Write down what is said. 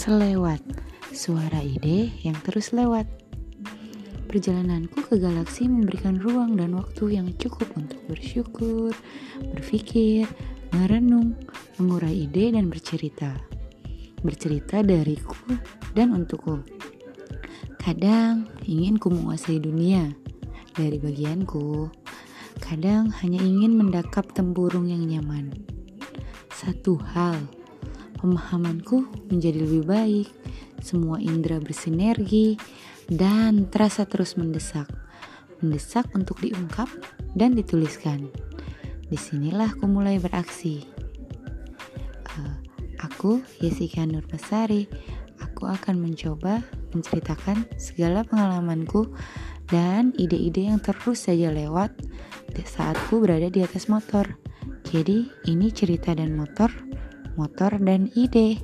Selewat, suara ide yang terus lewat. Perjalananku ke galaksi memberikan ruang dan waktu yang cukup untuk bersyukur, berpikir, merenung, mengurai ide dan bercerita. Bercerita dariku dan untukku. Kadang ingin ku menguasai dunia dari bagianku. Kadang hanya ingin mendakap tempurung yang nyaman. Satu hal pemahamanku menjadi lebih baik, semua indera bersinergi, dan terasa terus mendesak. Mendesak untuk diungkap dan dituliskan. Di sinilah aku mulai beraksi. Uh, aku, Yesika Nurpasari, aku akan mencoba menceritakan segala pengalamanku dan ide-ide yang terus saja lewat saat ku berada di atas motor. Jadi, ini cerita dan motor motor, dan ide.